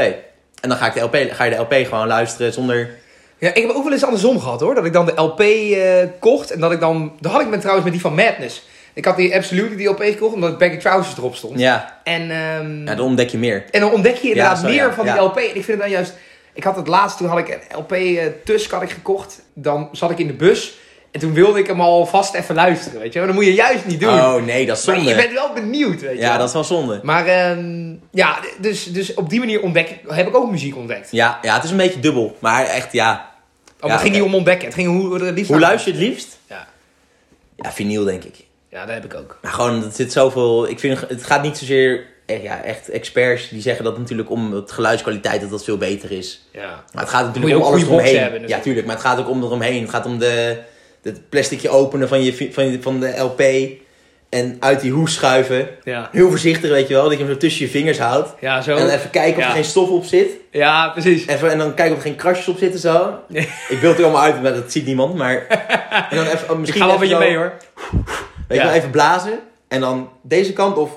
En dan ga, ik de LP, ga je de LP gewoon luisteren zonder... Ja, ik heb ook wel eens andersom gehad hoor. Dat ik dan de LP eh, kocht. En dat ik dan. Dat had ik met, trouwens met die van Madness. Ik had die Absolute die LP gekocht omdat Baggy Trousers erop stond. Ja, En, ehm, ja dan ontdek je meer. en dan ontdek je inderdaad zo, meer ja, van die LP. En ik vind het dan juist. Ik had het laatst, toen had ik een LP eh Tusk had ik gekocht. Dan zat ik in de bus. En toen wilde ik hem al vast even luisteren. Weet je, maar dat moet je juist niet doen. Oh nee, dat is maar je zonde. bent wel benieuwd, weet je. Ja, dat is wel zonde. Maar ehm, ja, dus, dus op die manier ontdek heb ik ook muziek ontdekt. Ja, ja, het is een beetje dubbel. Maar echt, ja, Oh, Ja, het ging niet om ontdekken. Het ging hoe er het liefst luister je het liefst? Ja. Ja, vinyl denk ik. ja, dat heb ik ook. Maar gewoon, er zit zoveel... Ik vind, het gaat niet zozeer... eh, Ja, echt experts die zeggen dat natuurlijk om het geluidskwaliteit dat dat veel beter is. Ja. Maar het gaat natuurlijk om alles hebben, ja, tuurlijk. Maar het gaat ook om eromheen. Het gaat om de, het plasticje openen van, je, van, je- van de LP. En uit die hoes schuiven. Ja, Heel voorzichtig, weet je wel. Dat je hem zo tussen je vingers houdt. ja zo. En dan even kijken of er geen stof op zit. Ja, precies. Even, en dan kijken of er geen krasjes op zitten zo. Ik beeld er allemaal uit, maar dat ziet niemand. Maar... En dan even, oh, Ik misschien ga wel even met je mee hoor. Weet je wel, even blazen. En dan deze kant of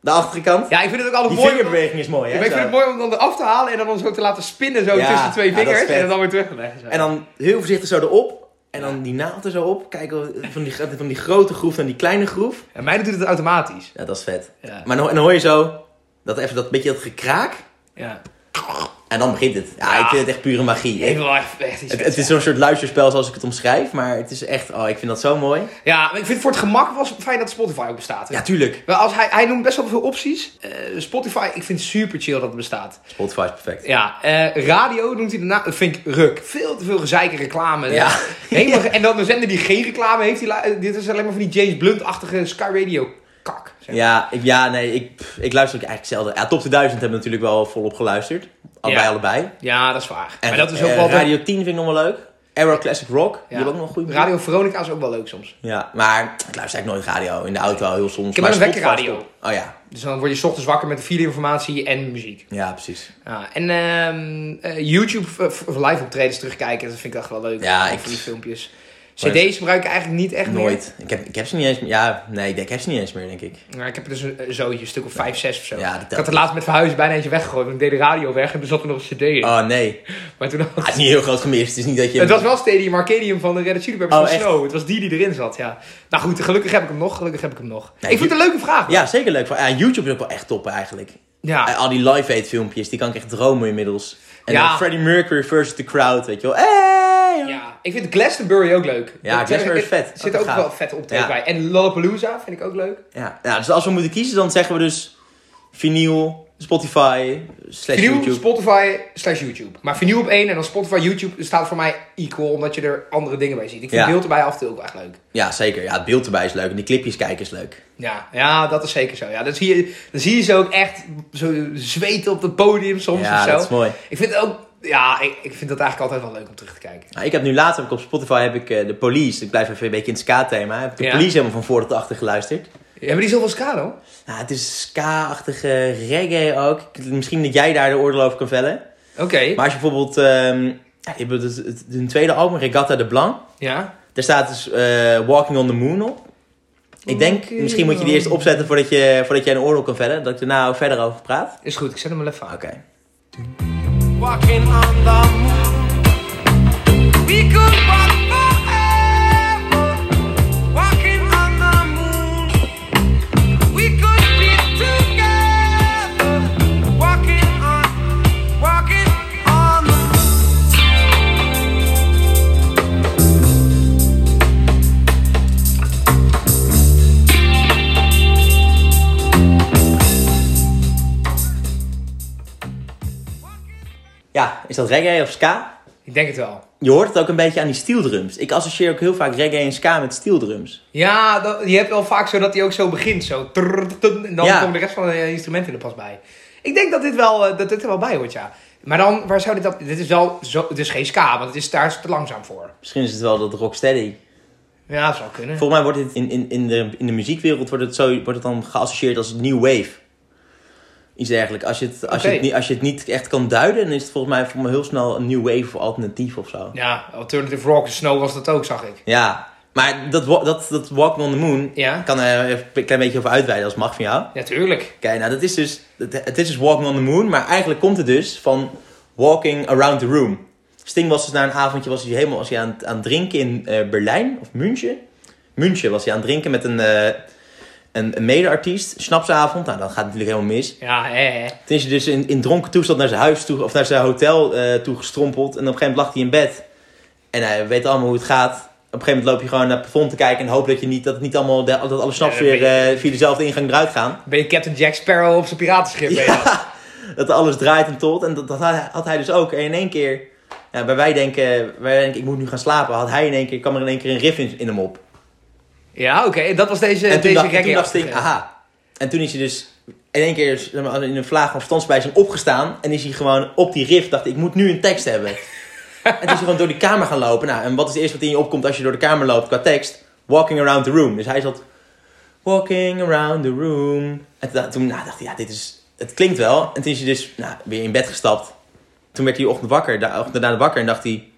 de achterkant. Ja, ik vind het ook altijd Die mooi. vingerbeweging is mooi, hè? Ja, ik vind het mooi om dan eraf te halen en dan hem zo te laten spinnen zo Ja, tussen twee vingers en dan weer terug te leggen. zo. En dan heel voorzichtig zo erop. En dan die naald er zo op. Kijken van die, van die grote groef naar die kleine groef. En mij doet het automatisch. Ja, dat is vet. Maar dan, en dan hoor je zo dat even dat beetje dat gekraak. Ja. En dan begint het. Ja, Ja. ik vind het echt pure magie. Ik echt, Het, is zo'n soort luisterspel zoals ik het omschrijf. Maar het is echt, oh, ik vind dat zo mooi. Ja, ik vind het voor het gemak was het fijn dat Spotify ook bestaat. Ja, tuurlijk. Maar als hij, hij noemt best wel veel opties. Eh, Spotify, ik vind het super chill dat het bestaat. Spotify is perfect. Ja, eh, radio noemt hij daarna, dat vind ik ruk. Veel te veel gezeike reclame. Ja. Helemaal, En dan een zender die geen reclame heeft. Die, dit is alleen maar van die James Blunt-achtige Sky Radio kak. zeg maar. Ja, ik, ja nee, ik, pff, ik luister ook eigenlijk zelden. Ja, Top 2000 hebben we natuurlijk wel volop geluisterd. Allebei, Ja. allebei. Ja, dat is waar. En, maar dat is ook eh, wel... Radio 10 vind ik nog wel leuk. Arrow Classic Rock, die hebben ook nog goede Radio Veronica is ook wel leuk soms. Ja, maar ik luister eigenlijk nooit radio. In de auto heel soms. Ik heb wel een wekkerradio. Oh ja, Dus dan word je 's ochtends wakker met de vierde informatie en muziek. ja precies. Ja, en ehm, eh, YouTube eh, v- live optredens terugkijken, dat vind ik echt wel leuk. Ja, Van ik- die filmpjes. CD's gebruik ik eigenlijk niet echt meer. Nooit. Ik heb, ik heb ze niet eens meer. Ja, nee, ik heb ze niet eens meer, denk ik. Maar ik heb er dus een, zootje, een stuk of vijf, zes of zo. Ja, ik had het laatst met verhuizen bijna eentje weggegooid, want ik deed de radio weg en er zat er nog een cd in. Oh nee. Maar toen had... Ah, het is niet heel groot gemist. Het is niet dat je. Het was wel Stadium Arcadium van de Red Hot Chili Peppers Oh, van echt? Snow. Het was die die erin zat, ja. Nou goed, gelukkig heb ik hem nog. Gelukkig heb ik hem nog. Nee, ik vind het een leuke vraag. Ja, zeker leuk. Ja, YouTube is ook wel echt top eigenlijk. Ja. Al die live aid filmpjes, die kan ik echt dromen inmiddels. En Ja. Freddie Mercury versus the crowd, weet je wel. Hey! Ja, ik vind Glastonbury ook leuk. Ja, Glastonbury is vet. Er zit ook wel vet optreden Ja. bij. En Lollapalooza vind ik ook leuk. Ja. ja, dus als we moeten kiezen, dan zeggen we dus vinyl, Spotify, slash Vinyl, YouTube. Spotify, slash YouTube. Maar vinyl op één en dan Spotify, YouTube staat voor mij equal, omdat je er andere dingen bij ziet. Ik vind Ja. beeld erbij af en toe ook echt leuk. Ja, zeker. Ja, het beeld erbij is leuk en die clipjes kijken is leuk. Ja, ja, dat is zeker zo. Ja, dan, zie je, dan zie je ze ook echt zo zweten op het podium soms ja, of zo. dat is mooi. Ik vind het ook, ja, ik, ik vind dat eigenlijk altijd wel leuk om terug te kijken. Nou, ik heb nu ik op Spotify heb ik eh, de Police. Ik blijf even een beetje in het ska-thema. Heb ik de Ja. Police helemaal van voor tot achter geluisterd. Hebben die zoveel ska dan? Nou, het is ska-achtige reggae ook. Misschien dat jij daar de oordeel over kan vellen. Oké. Maar als je bijvoorbeeld... ehm ja, je hebt het, het, hun tweede album, Regatta de Blanc. Ja. Daar staat dus eh, Walking on the Moon op. Ik denk, misschien moet je die eerst opzetten voordat, je, voordat jij een oordeel kan vellen. Dat ik er nou verder over praat. Is goed, ik zet hem wel even aan. Oké. walking on the moon. We could walk Ja, is dat reggae of ska? Ik denk het wel. Je hoort het ook een beetje aan die steeldrums. Ik associeer ook heel vaak reggae en ska met steeldrums. Ja, dat, je hebt wel vaak zo dat hij ook zo begint. Zo. trrr, trrr, en dan Ja. komen de rest van de instrumenten er pas bij. Ik denk dat dit, wel, eh, dat dit er wel bij hoort, ja. Maar dan, waar zou dit dan... Dit is wel zo... Het is geen ska, want het is, daar te langzaam voor. Misschien is het wel dat rocksteady. Ja, dat zou kunnen. Volgens mij wordt het in, in, in, de, in de muziekwereld wordt het, zo, wordt het dan geassocieerd als new wave. Iets dergelijks. Als je, het, als, je het, niet- als je het niet echt kan duiden, dan is het volgens mij voor me heel snel een new wave of alternatief of zo. Ja, Alternative Rock, Snow was dat ook, zag ik. Ja, maar dat, dat, dat Walking on the Moon, Ja? kan er een klein beetje over uitweiden als het mag van jou. Ja, tuurlijk. Kijk, nou dat is dus, het, het is dus Walking on the Moon, maar eigenlijk komt het dus van Walking Around the Room. Sting was dus na een avondje was hij helemaal was hij aan, het- aan het drinken in eh, Berlijn of München. München was hij aan het drinken met een, eh een, een mede-artiest, snapsavond. Nou, dan gaat het natuurlijk helemaal mis. Ja, hè. Toen is hij dus in, in dronken toestand naar zijn huis toe, of naar zijn hotel eh toe gestrompeld. En op een gegeven moment lag hij in bed. En hij weet allemaal hoe het gaat. Op een gegeven moment loop je gewoon naar het plafond te kijken en hoop dat, je niet, dat, het niet allemaal, de- dat alle snaps Ja, weer je- eh, via dezelfde ingang eruit gaan. Ben je Captain Jack Sparrow op zijn piratenschip? Ja, dat alles draait en tot. En dat, dat had hij- had hij dus ook. En in één keer, ja, bij wij denken, wij denken, ik moet nu gaan slapen. Had hij in één keer, kwam er in één keer een riff in, in hem op. Ja, oké. En dat was deze, en deze dacht, en toen dacht Sting, aha. En toen is hij dus in één keer zeg maar, in een vlaag van verstandsbijzing opgestaan. En is hij gewoon op die riff, dacht ik moet nu een tekst hebben. en toen is hij gewoon door die kamer gaan lopen. Nou, en wat is het eerste wat in je opkomt als je door de kamer loopt qua tekst? Walking around the room. Dus hij zat Walking around the room. En toen, nou, dacht hij, ja, dit is... Het klinkt wel. En toen is hij dus nou, weer in bed gestapt. Toen werd hij ochtend wakker, de ochtend daarna wakker. En dacht hij,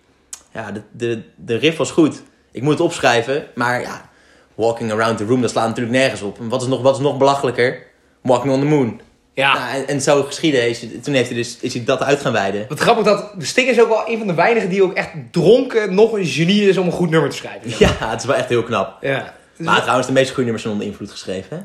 ja, de, de, de riff was goed. Ik moet het opschrijven. Maar ja, Walking around the room, dat slaat natuurlijk nergens op. En wat is nog, wat is nog belachelijker? Walking on the moon. Ja. Nou, en, en zo geschieden is, toen heeft hij dus, is hij dat uit gaan wijden. Wat grappig dat de Sting is ook wel een van de weinigen die ook echt dronken nog een genie is om een goed nummer te schrijven. Ja, het is wel echt heel knap. Ja. Maar trouwens, de meeste goede nummers zijn onder invloed geschreven. Hè?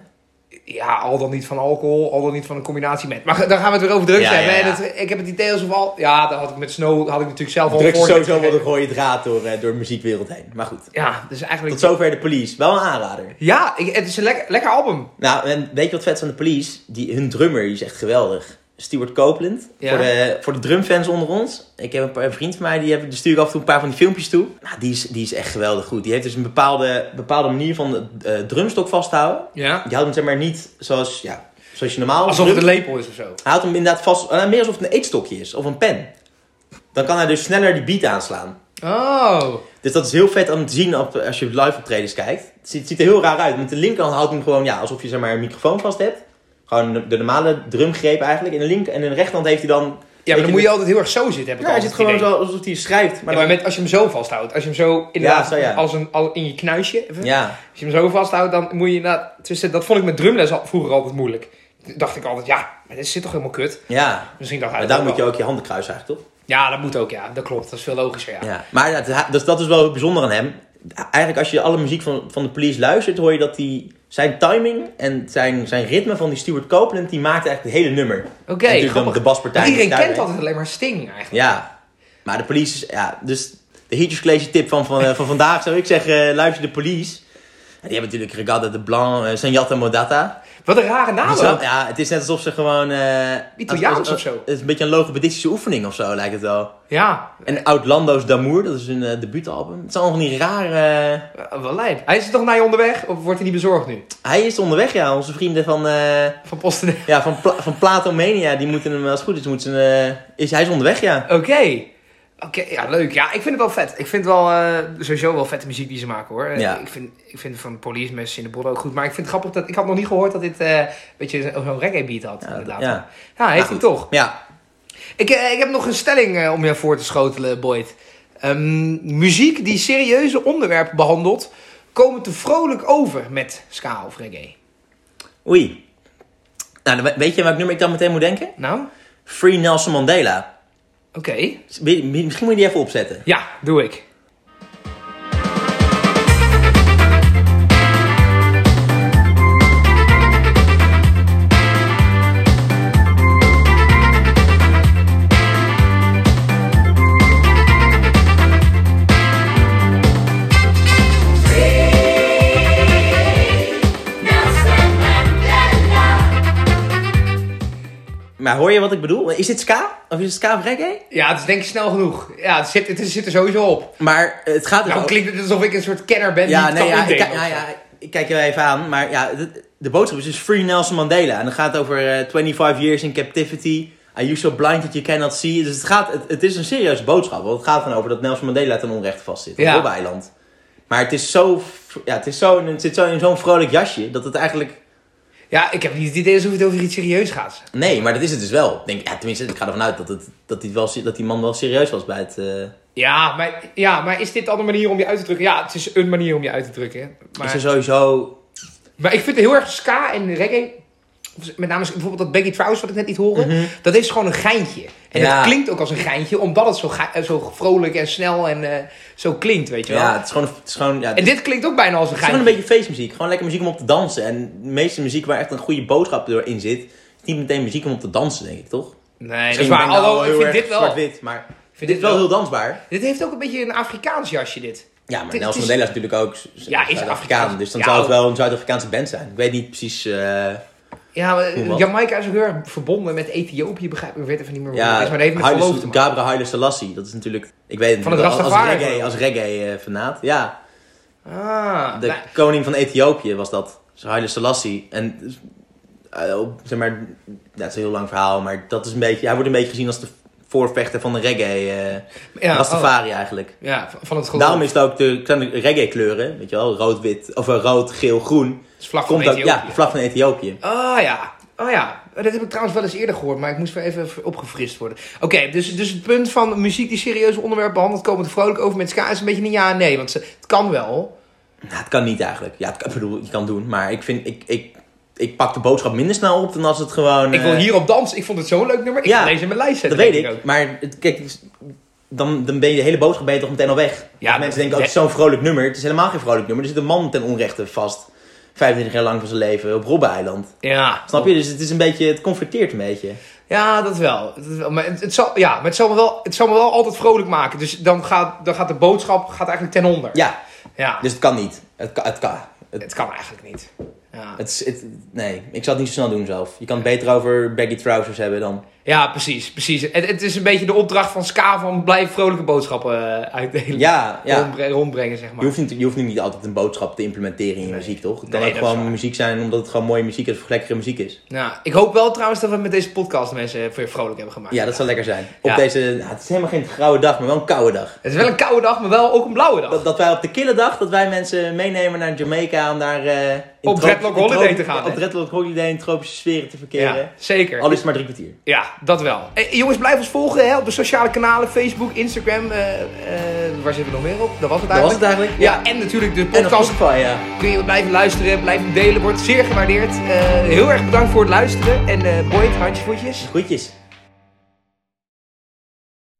Ja, al dan niet van alcohol, al dan niet van een combinatie met. Maar daar gaan we het weer over drugs Ja, hebben. ja, En ja. het- ik heb het idee alsof al... Ja, dat had ik met Snow had ik natuurlijk zelf al Drugs is sowieso wel een rode draad door, eh, door de muziekwereld heen. Maar goed. Ja, dus eigenlijk... Tot zover de police. Wel een aanrader. Ja, ik- het is een lekker, lekker album. Nou, en weet je wat vet aan de police? Die, hun drummer die is echt geweldig. Stuart Copeland. Ja. Voor, de, voor de drumfans onder ons. Ik heb een, paar, een vriend van mij, die, heb, die stuur ik af en toe een paar van die filmpjes toe. Nou, die is, die is echt geweldig goed. Die heeft dus een bepaalde, bepaalde manier van de eh, drumstok vasthouden. Ja. Die houdt hem zeg maar niet zoals, ja, zoals je normaal... Alsof drum- het een lepel is of zo. Hij houdt hem inderdaad vast, eh, meer alsof het een eetstokje is. Of een pen. Dan kan hij dus sneller die beat aanslaan. Oh. Dus dat is heel vet om te zien op, als je live optredens kijkt. Het ziet, het ziet er heel raar uit. Met de linkerhand houdt hem gewoon ja, alsof je zeg maar, een microfoon vast hebt. Gewoon de, normale drumgreep eigenlijk. En de, linker, en in de rechterhand heeft hij dan... Ja, maar dan moet je altijd heel erg zo zitten, heb ik Ja, hij zit gewoon idee. zo alsof hij schrijft. Maar Maar, ja, dan- maar met, als je hem zo vasthoudt, als je hem zo inderdaad zo, ja. als een, al in je knuisje, even, Ja, als je hem zo vasthoudt, dan moet je inderdaad, tussen, dat vond ik met drumles al- vroeger altijd moeilijk. Toen dacht ik altijd, ja, maar dit zit toch helemaal kut. ja. Misschien dacht hij Maar dat daar ook moet je ook je handen kruisen eigenlijk, toch? Ja, dat moet ook, ja. Dat klopt, dat is veel logischer, ja. Ja. Maar ja, het- dus dat is wel bijzonder aan hem. Eigenlijk als je alle muziek van, van de police luistert, hoor je dat hij... Zijn timing en zijn, zijn ritme van die Stuart Copeland, die maakt eigenlijk het hele nummer. Oké, natuurlijk grappig. de baspartij. Iedereen kent altijd alleen maar Sting, eigenlijk. Ja, maar de police is... Ja, dus de College tip van, van, eh, van vandaag zou ik zeggen, eh, luister de police. Die hebben natuurlijk Regatta de Blanc, uh, Senjata Modata. Wat een rare naam ook. ja, het is net alsof ze gewoon... eh, Italiaans als- als- of zo. Het is een beetje een logopedistische oefening of zo, lijkt het wel. Ja, En Outlando's d'Amour, dat is hun eh, debuutalbum. Het zijn allemaal van die rare... eh, wel lijp. Hij is toch naar je onderweg, of wordt hij niet bezorgd nu? Hij is onderweg, ja. Onze vrienden van, eh Van Posten. ja, van, Pla van Platomania, die moeten hem, als het goed is, moeten ze, eh, is, hij is onderweg, ja. Oké. Oké, ja, leuk. Ja, ik vind het wel vet. Ik vind wel eh, sowieso wel vette muziek die ze maken, hoor. Ja. Ik, vind, ik vind van Police Mess in de Bodden ook goed. Maar ik vind het grappig dat... Ik had nog niet gehoord dat dit eh, een beetje zo- zo'n reggae beat had, Ja, inderdaad. ja. Ja, heeft hij goed. toch. Ja, Ik, eh, ik heb nog een stelling om je voor te schotelen, Boyd. Ehm, muziek die serieuze onderwerpen behandelt... komen te vrolijk over met ska of reggae. oei. Nou, weet je welk nummer ik dan meteen moet denken? Nou, Free Nelson Mandela. Oké. Misschien moet je die even opzetten. Ja, doe ik. Maar hoor je wat ik bedoel? Is dit ska? Of is het ska of reggae? Ja, het is denk ik snel genoeg. Ja, het zit, het zit er sowieso op. Maar eh, het gaat er Nou, ook- klinkt het alsof ik een soort kenner ben die Ja, het nee, kan ja, ik, ja, zo. ja, ik kijk je even aan. Maar ja, de, de boodschap is dus Free Nelson Mandela. En dan gaat het over eh, 25 years in captivity. Are you so blind that you cannot see? Dus het, gaat, het, het is een serieuze boodschap. Want het gaat van over dat Nelson Mandela ten onrechte vastzit. Op Ja. Robben-eiland. Maar het is zo... Ja, het, is zo, het zit zo in zo'n vrolijk jasje. Dat het eigenlijk... Ja, ik heb niet het idee alsof het over iets serieus gaat. Nee, maar dat is het dus wel. Ik Denk, ja, tenminste, ik ga ervan uit dat, het, dat, die wel, dat die man wel serieus was bij het... eh, Ja maar, ja, maar is dit dan een manier om je uit te drukken? Ja, het is een manier om je uit te drukken. Maar, Is er sowieso... maar ik vind het heel erg ska en reggae. Of Met name bijvoorbeeld dat Baggy Trousers wat ik net niet hoorde. Dat is gewoon een geintje. En Mhm. Ja. het klinkt ook als een geintje, omdat het zo, eh, zo vrolijk en snel en eh, zo klinkt, weet je wel. Ja, het is gewoon... Het is gewoon ja, En dit klinkt ook bijna als een Het is gewoon geintje. een beetje feestmuziek. Gewoon lekker muziek om op te dansen. En de meeste muziek waar echt een goede boodschap erin zit, is niet meteen muziek om op te dansen, denk ik, toch? Nee, dat is waar. ik nou Alhoewel, ik vind dit wel... Zwart-wit, maar Ik vind dit wel heel dansbaar. Dit heeft ook een beetje een Afrikaans jasje, dit. Ja, maar Dit Nelson Mandela is natuurlijk ook Ja, is Zuid-Afrikaan. Afrikaans. Dus dan Ja, zou het wel een Zuid-Afrikaanse band zijn. Ik weet niet precies... eh, Ja, maar wat? Jamaica is ook heel erg verbonden met Ethiopië, begrijp ik. Ik weet even niet meer hoe het ja, is, maar dat heeft met te maken. Gabriel Haile Selassie. Dat is natuurlijk... Ik weet het Van het als, als Rastafari reggae, als reggae eh, fanaat. Ja, Ah, de nou, koning van Ethiopië was dat. Dus Haile Selassie. En eh, zeg maar... Dat is een heel lang verhaal, maar dat is een beetje... Hij wordt een beetje gezien als de voorvechter van de reggae. eh Ja, Rastafari eigenlijk. oh, ja, van- het geloof. Daarom is het ook de, zijn de reggae kleuren, weet je wel, rood, wit, of rood, geel, groen. Vlag van Komt ook, Ethiopië. ja, de vlag van Ethiopië. Oh ja. Oh ja. Dat heb ik trouwens wel eens eerder gehoord, maar ik moest weer even opgefrist worden. Oké, dus, dus het punt van muziek die serieuze onderwerpen behandelt, komen er vrolijk over met ska is een beetje een ja en nee. Want ze, het kan wel. Nou, het kan niet eigenlijk. Ja, het kan, ik bedoel, je kan het doen, maar ik vind, ik, ik, ik pak de boodschap minder snel op dan als het gewoon... Ik wil eh, hierop dansen. Ik vond het zo'n leuk nummer. Ik Ja, ga deze in mijn lijst Dat zetten. weet denk ik, maar het, kijk, dan, dan ben je de hele boodschap ben je toch meteen al weg. Ja, Ja, mensen denken, oh, het is zo'n vrolijk nummer. Het is helemaal geen vrolijk nummer. Er zit een man ten onrechte vast, 25 jaar lang van zijn leven, op Robben-eiland. Ja. Snap je? Dus het is een beetje, het confronteert een beetje. Ja, dat wel. Dat wel. Maar, het, het zal, ja, maar het zal, me wel, het zal me wel altijd vrolijk maken. Dus dan gaat, dan gaat de boodschap gaat eigenlijk ten onder. Ja, Ja. dus het kan niet. Het kan, het kan. Het, Het kan eigenlijk niet. Ja, het, is- het, nee, ik zou het niet zo snel doen zelf. Je kan het beter over baggy trousers hebben dan... ja precies. precies. Het, het is een beetje de opdracht van Ska van blijf vrolijke boodschappen eh, uitdelen. Ja, ja. Rondbre- rondbrengen, zeg maar. Je hoeft, niet, je hoeft niet altijd een boodschap te implementeren in je Nee. muziek, toch? Het kan Nee, ook gewoon muziek zijn omdat het gewoon mooie muziek is of lekkere muziek is. Ja, ik hoop wel trouwens dat we met deze podcast mensen weer vrolijk hebben gemaakt. Ja, dat zou lekker zijn. Op Ja. deze, nou, het is helemaal geen grauwe dag, maar wel een koude dag. Het is wel een koude dag, maar wel ook een blauwe dag. Dat, dat wij op de kille dag, dat wij mensen meenemen naar Jamaica om daar... eh, Op Dreadlock Holiday te gaan, Op? Dreadlock Holiday in tropische sferen te verkeren. ja, zeker. Al is het maar drie kwartier. Ja, dat wel. Hey, jongens, blijf ons volgen hè, op de sociale kanalen. Facebook, Instagram. eh, eh, waar zitten we nog meer op? Dat was het Dat was eigenlijk. het eigenlijk. Ja, en natuurlijk de podcast. Spotify, ja. Kun je blijven luisteren, blijven delen. Wordt zeer gewaardeerd. Eh, heel erg bedankt voor het luisteren. En eh Boyd, handje voetjes. Groetjes.